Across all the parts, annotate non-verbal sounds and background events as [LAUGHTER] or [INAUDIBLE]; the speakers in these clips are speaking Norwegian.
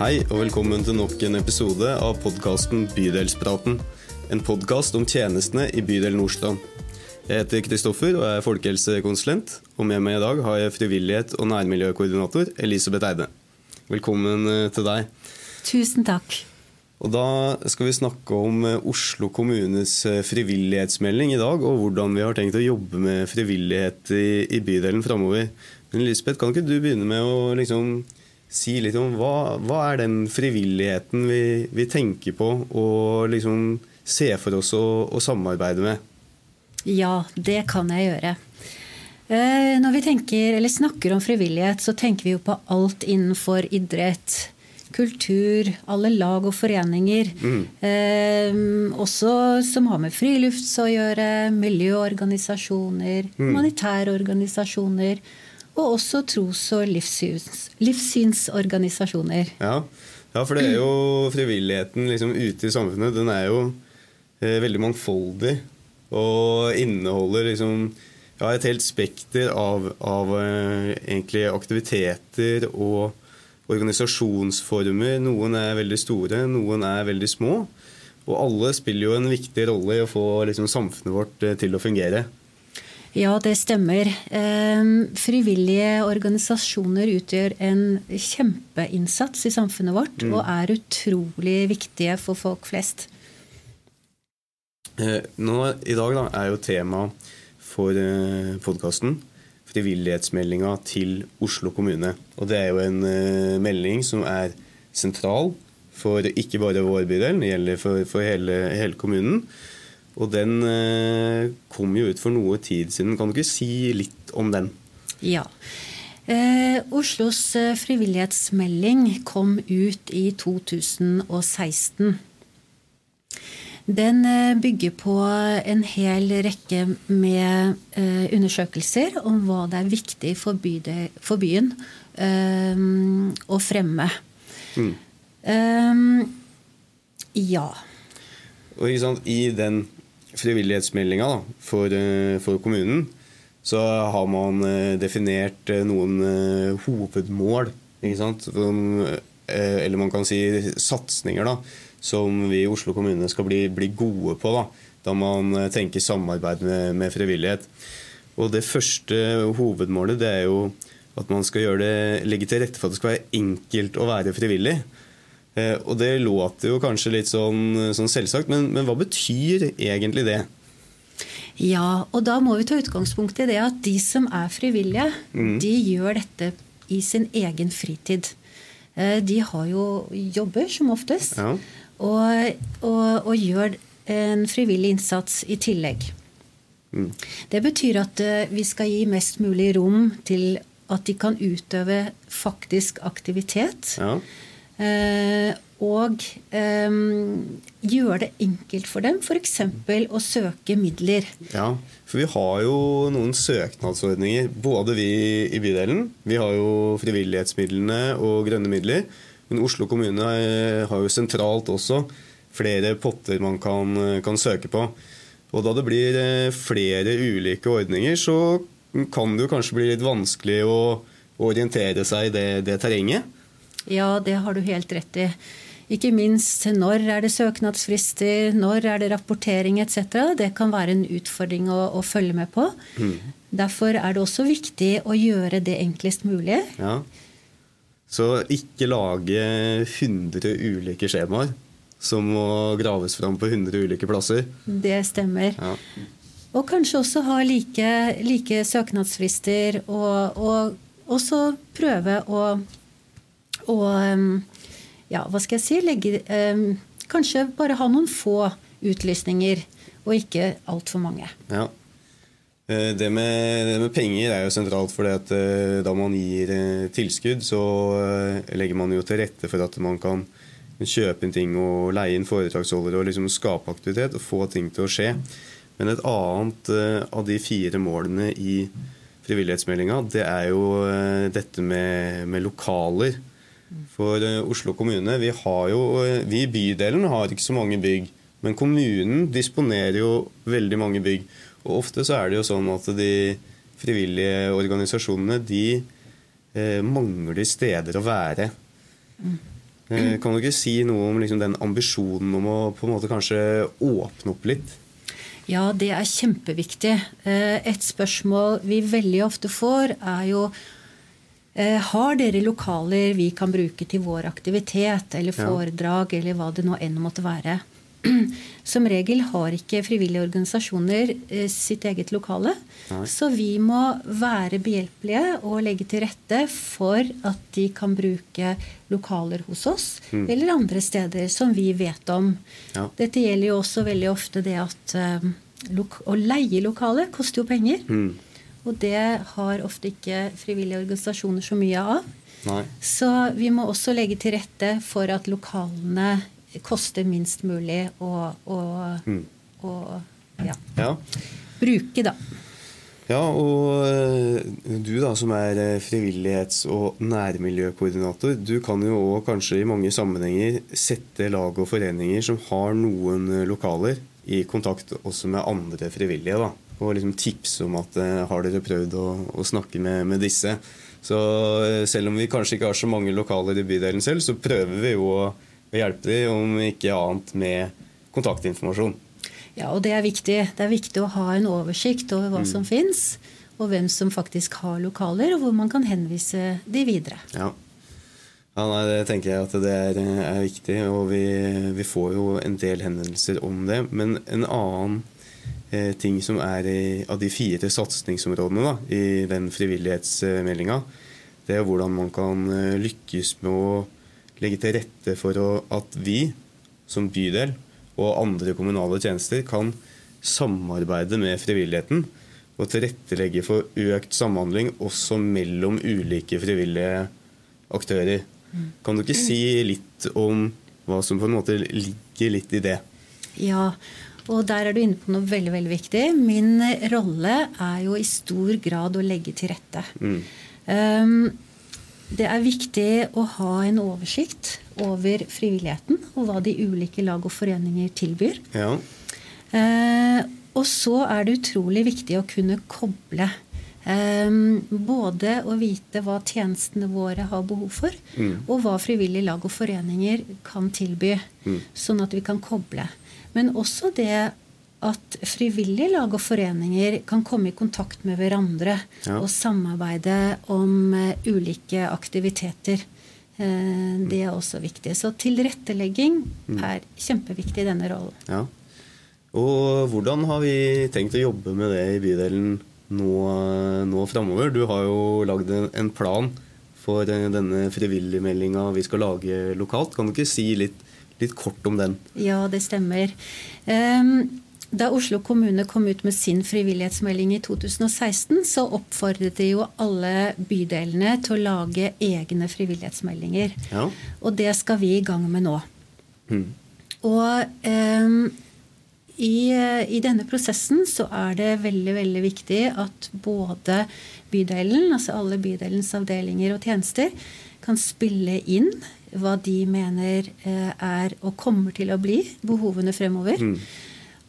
Hei og velkommen til nok en episode av podkasten Bydelspraten. En podkast om tjenestene i bydel Nordstrand. Jeg heter Kristoffer og er folkehelsekonsulent. Og med meg i dag har jeg frivillighet- og nærmiljøkoordinator Elisabeth Eide. Velkommen eh, til deg. Tusen takk. Og Da skal vi snakke om eh, Oslo kommunes eh, frivillighetsmelding i dag, og hvordan vi har tenkt å jobbe med frivillighet i, i bydelen framover. Men Elisabeth, kan ikke du begynne med å liksom si litt om hva, hva er den frivilligheten vi, vi, tenker på og liksom ser for oss å, å samarbeide med? Ja, det kan jeg gjøre. Eh, når vi tenker, eller snakker om frivillighet, så tenker vi jo på alt innenfor idrett, kultur, alle lag og foreninger. Mm. Eh, også som har med frilufts å gjøre, miljøorganisasjoner, mm. humanitære organisasjoner og også tros- og livssyns, livssynsorganisasjoner. Ja. ja. for det er jo [CLEARS THROAT] frivilligheten liksom, ute i samfunnet. Den er jo eh, veldig mangfoldig og inneholder liksom ja, et helt spekter av, av egentlig aktiviteter og organisasjonsformer. Noen er veldig store, noen er veldig små. Og alle spiller jo en viktig rolle i å få liksom, samfunnet vårt eh, til å fungere. Ja, det stemmer. Ehm, frivillige organisasjoner utgjør en kjempeinnsats i samfunnet vårt mm. og er utrolig viktige for folk flest. Eh, nå, I dag da, er jo tema for eh, podkasten frivillighetsmeldinga til Oslo kommune. Og det er jo en uh, melding som er sentral for ikke bare vår bydel, det gjelder for, for hele, hele kommunen. Og den eh, kom jo ut for noe tid siden. Kan du ikke si litt om den? Ja. Eh, Oslos eh, frivillighetsmelding kom ut i 2016. Den eh, bygger på en hel rekke med eh, undersøkelser om hva det er viktig for, byde, for byen eh, å fremme. Mm. ja. Og I den frivillighetsmeldinga for, eh, for, kommunen, så har man eh, definert eh, noen hovedmål. Eller man kan si satsinger som vi i Oslo kommune skal bli, bli gode på. Da, da man tenker samarbeid med, med, frivillighet. Og Det første hovedmålet det er jo at man skal det, legge til rette for at det skal være enkelt å være frivillig. Eh, og det låter jo kanskje litt sånn, sånn selvsagt, men, men, hva betyr egentlig det? Ja, og da må vi ta utgangspunkt i det at de som er frivillige, mm. de gjør dette i sin egen fritid. Eh, de har jo jobber, som oftest, ja. og, og, og, gjør en frivillig innsats i tillegg. Mm. Det betyr at eh, vi skal gi mest mulig rom til at de kan utøve faktisk aktivitet. Ja. Eh, og um, gjøre det enkelt for dem, f.eks. å søke midler. Ja, for vi har jo noen søknadsordninger, både vi i bydelen. Vi har jo frivillighetsmidlene og grønne midler. Men Oslo kommune har jo sentralt også flere potter man kan, kan søke på. Og da det blir eh, flere ulike ordninger, så kan det jo kanskje bli litt vanskelig å orientere seg i det, det terrenget. Ja, det har du helt rett i. Ikke minst når er det søknadsfrister, når er det rapportering etc. Det kan være en utfordring å, å følge med på. Mm. Derfor er det også viktig å gjøre det enklest mulig. Ja. Så ikke lage 100 ulike skjemaer som må graves fram på 100 ulike plasser. Det stemmer. Ja. Og kanskje også ha like, like søknadsfrister, og, og også prøve å og ja, hva skal jeg si legge, Kanskje bare ha noen få utlysninger, og ikke altfor mange. Ja. Eh, det med, det med, penger er jo sentralt, for eh, da man gir eh, tilskudd, så legger man jo til rette for at man kan kjøpe inn ting og leie inn foredragsholdere og liksom skape aktivitet og få ting til å skje. Men et annet av de fire målene i frivillighetsmeldinga, det er jo dette med, med lokaler for eh, Oslo kommune. Vi, jo, eh, vi i bydelen har ikke så mange bygg, men kommunen disponerer jo veldig mange bygg. Og ofte så er det jo sånn at de frivillige organisasjonene de eh, mangler steder å være. Kan du ikke si noe om liksom den ambisjonen om å på en måte kanskje åpne opp litt? Ja, det er kjempeviktig. Et spørsmål vi veldig ofte får, er jo har dere lokaler vi kan bruke til vår aktivitet eller foredrag eller hva det nå enn måtte være? [CLEARS THROAT] Som regel har ikke frivillige organisasjoner eh, sitt eget lokale. Nei. Så vi må være behjelpelige og legge til rette for at de kan bruke lokaler hos oss mm. eller andre steder som vi vet om. Ja. Dette gjelder jo også veldig ofte det at um, å leie lokale koster jo penger. Mm. Og det har ofte ikke frivillige organisasjoner så mye av. Nei. Så vi må også legge til rette for at lokalene koster minst mulig å, å, mm. å ja. ja. bruke, da. Ja, og eh, du da som er eh, frivillighets- og nærmiljøkoordinator, du kan jo òg kanskje i mange sammenhenger sette lag og foreninger som har noen eh, lokaler, i kontakt også med andre frivillige. da, Og liksom tipse om at har dere prøvd å, å snakke med, med, disse. Så selv om vi kanskje ikke har så mange lokaler i bydelen selv, så prøver vi jo å hjelpe dem, om ikke annet med kontaktinformasjon. Ja, og det er viktig. Det er viktig å ha en oversikt over hva mm. som fins, og hvem som faktisk har lokaler, og hvor man kan henvise de videre. Ja. Ja, nei, Det tenker jeg at det er, er viktig, og vi, vi, får jo en del henvendelser om det. Men en annen eh, ting som er av de fire satsingsområdene da, i den frivillighetsmeldinga, det er hvordan man kan eh, lykkes med å legge til rette for at vi som bydel og andre kommunale tjenester kan samarbeide med frivilligheten og tilrettelegge for økt samhandling også mellom ulike frivillige aktører. Kan du ikke si litt om hva som på en måte ligger litt i det? Ja, og der er du inne på noe veldig veldig viktig. Min rolle er jo i stor grad å legge til rette. Mm. Um, det er viktig å ha en oversikt over frivilligheten og hva de ulike lag og foreninger tilbyr. Ja. Uh, og så er det utrolig viktig å kunne koble. Eh, både å vite hva tjenestene våre har behov for, mm. og hva frivillige lag og foreninger kan tilby. Mm. Sånn at vi kan koble. Men også det at frivillige lag og foreninger kan komme i kontakt med hverandre ja. og samarbeide om uh, ulike aktiviteter. Uh, det er også viktig. Så tilrettelegging mm. er kjempeviktig i denne rollen. Ja. Og hvordan har vi tenkt å jobbe med det i bydelen nå, nå framover? Du har jo lagd en plan for eh, denne frivilligmeldinga vi skal lage lokalt. Kan du ikke si litt, litt kort om den? Ja, det stemmer. Um, da Oslo kommune kom ut med sin frivillighetsmelding i 2016, så oppfordret de jo alle bydelene til å lage egne frivillighetsmeldinger. Ja. Og det skal vi i gang med nå. Mm. Og eh, i, i, denne prosessen så er det veldig, veldig viktig at både bydelen, altså alle bydelens avdelinger og tjenester, kan spille inn hva de mener eh, er og kommer til å bli behovene fremover. Mm.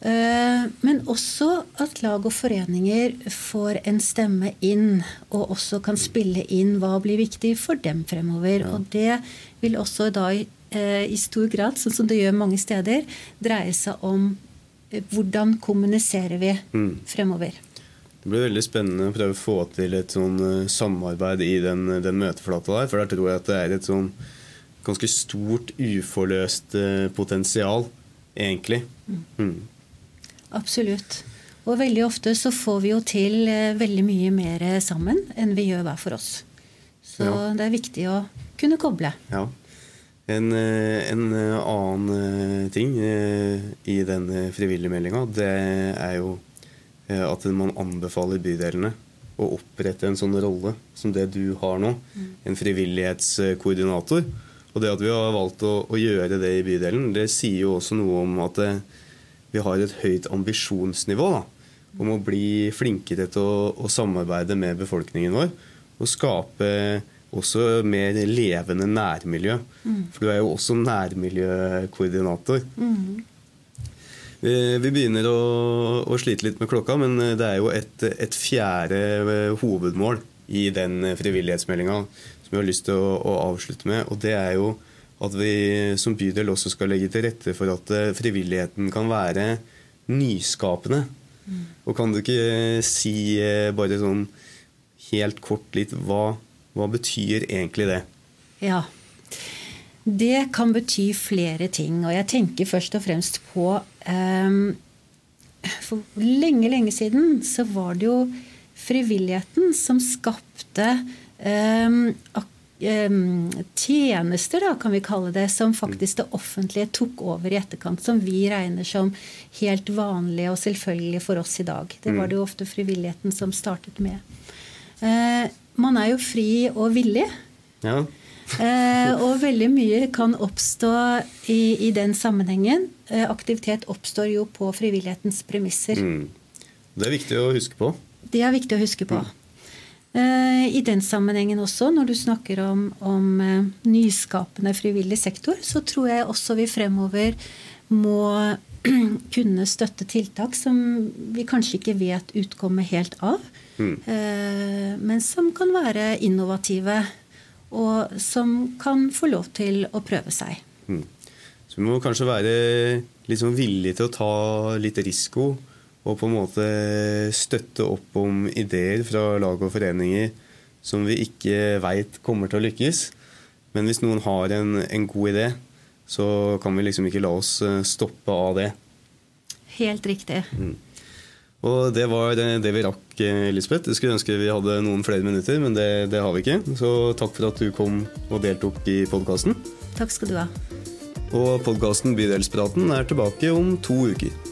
Eh, men også at lag og foreninger får en stemme inn, og også kan spille inn hva blir viktig for dem fremover. Og det vil også da eh, i stor grad, sånn som det gjør mange steder, dreie seg om eh, hvordan kommuniserer vi mm. fremover. Det blir veldig spennende å prøve å få til et sånn samarbeid i den, den møteflata der. For der tror jeg at det er et sånn ganske stort uforløst potensial, egentlig. Mm. mm. Absolutt. Og veldig ofte så får vi jo til eh, veldig mye mer sammen enn vi gjør hver for oss. Så ja. det er viktig å kunne koble. Ja. En, eh, en eh, annen ting i den frivillige meldinga, det er jo at man anbefaler bydelene å opprette en sånn rolle som det du har nå. Mm. En frivillighetskoordinator. Og det at vi har valgt å, å, gjøre det i bydelen, det sier jo også noe om at det, vi har et høyt ambisjonsnivå da, om å bli flinkere til å, å, samarbeide med befolkningen vår. Og skape også mer levende nærmiljø. Mm. For du er jo også nærmiljøkoordinator. Mm. Vi, vi, begynner å, å, slite litt med klokka, men det er jo et, et fjerde hovedmål i den frivillighetsmeldinga som vi har lyst til å, å avslutte med. Og det er jo at vi som bydel også skal legge til rette for at eh, frivilligheten kan være nyskapende. Mm. Og kan du ikke si eh, bare sånn helt kort litt hva, hva betyr egentlig det? Ja. Det kan bety flere ting. Og jeg tenker først og fremst på um, For lenge, lenge siden så var det jo frivilligheten som skapte um, tjenester, da, kan vi kalle det, som faktisk det offentlige tok over i etterkant. Som vi regner som helt vanlige og selvfølgelige for oss i dag. Det var det jo ofte frivilligheten som startet med. Eh, man er jo fri og villig. Ja. eh, og veldig mye kan oppstå i, i den sammenhengen. Eh, aktivitet oppstår jo på frivillighetens premisser. Mm. Det er viktig å huske på. Det er viktig å huske på. Mm. Eh, I den sammenhengen også, når du snakker om, om eh, nyskapende frivillig sektor, så tror jeg også vi fremover må [CLEARS THROAT] kunne støtte tiltak som vi kanskje ikke vet utkommet helt av, mm. men som kan være innovative, og som kan få lov til å prøve seg. Mm. Så vi må kanskje være sånn villige til å ta litt risiko og på en måte støtte opp om ideer fra lag og foreninger som vi ikke veit kommer til å lykkes. Men hvis noen har en, en, god idé, så kan vi liksom ikke la oss eh, stoppe av det. Helt riktig. Mm. Og det var det vi rakk, eh, Elisabeth. Jeg skulle ønske vi hadde noen flere minutter, men det, det har vi ikke. Så takk for at du kom og deltok i podkasten. Takk skal du ha. Og podkasten Bydelspraten er tilbake om to uker.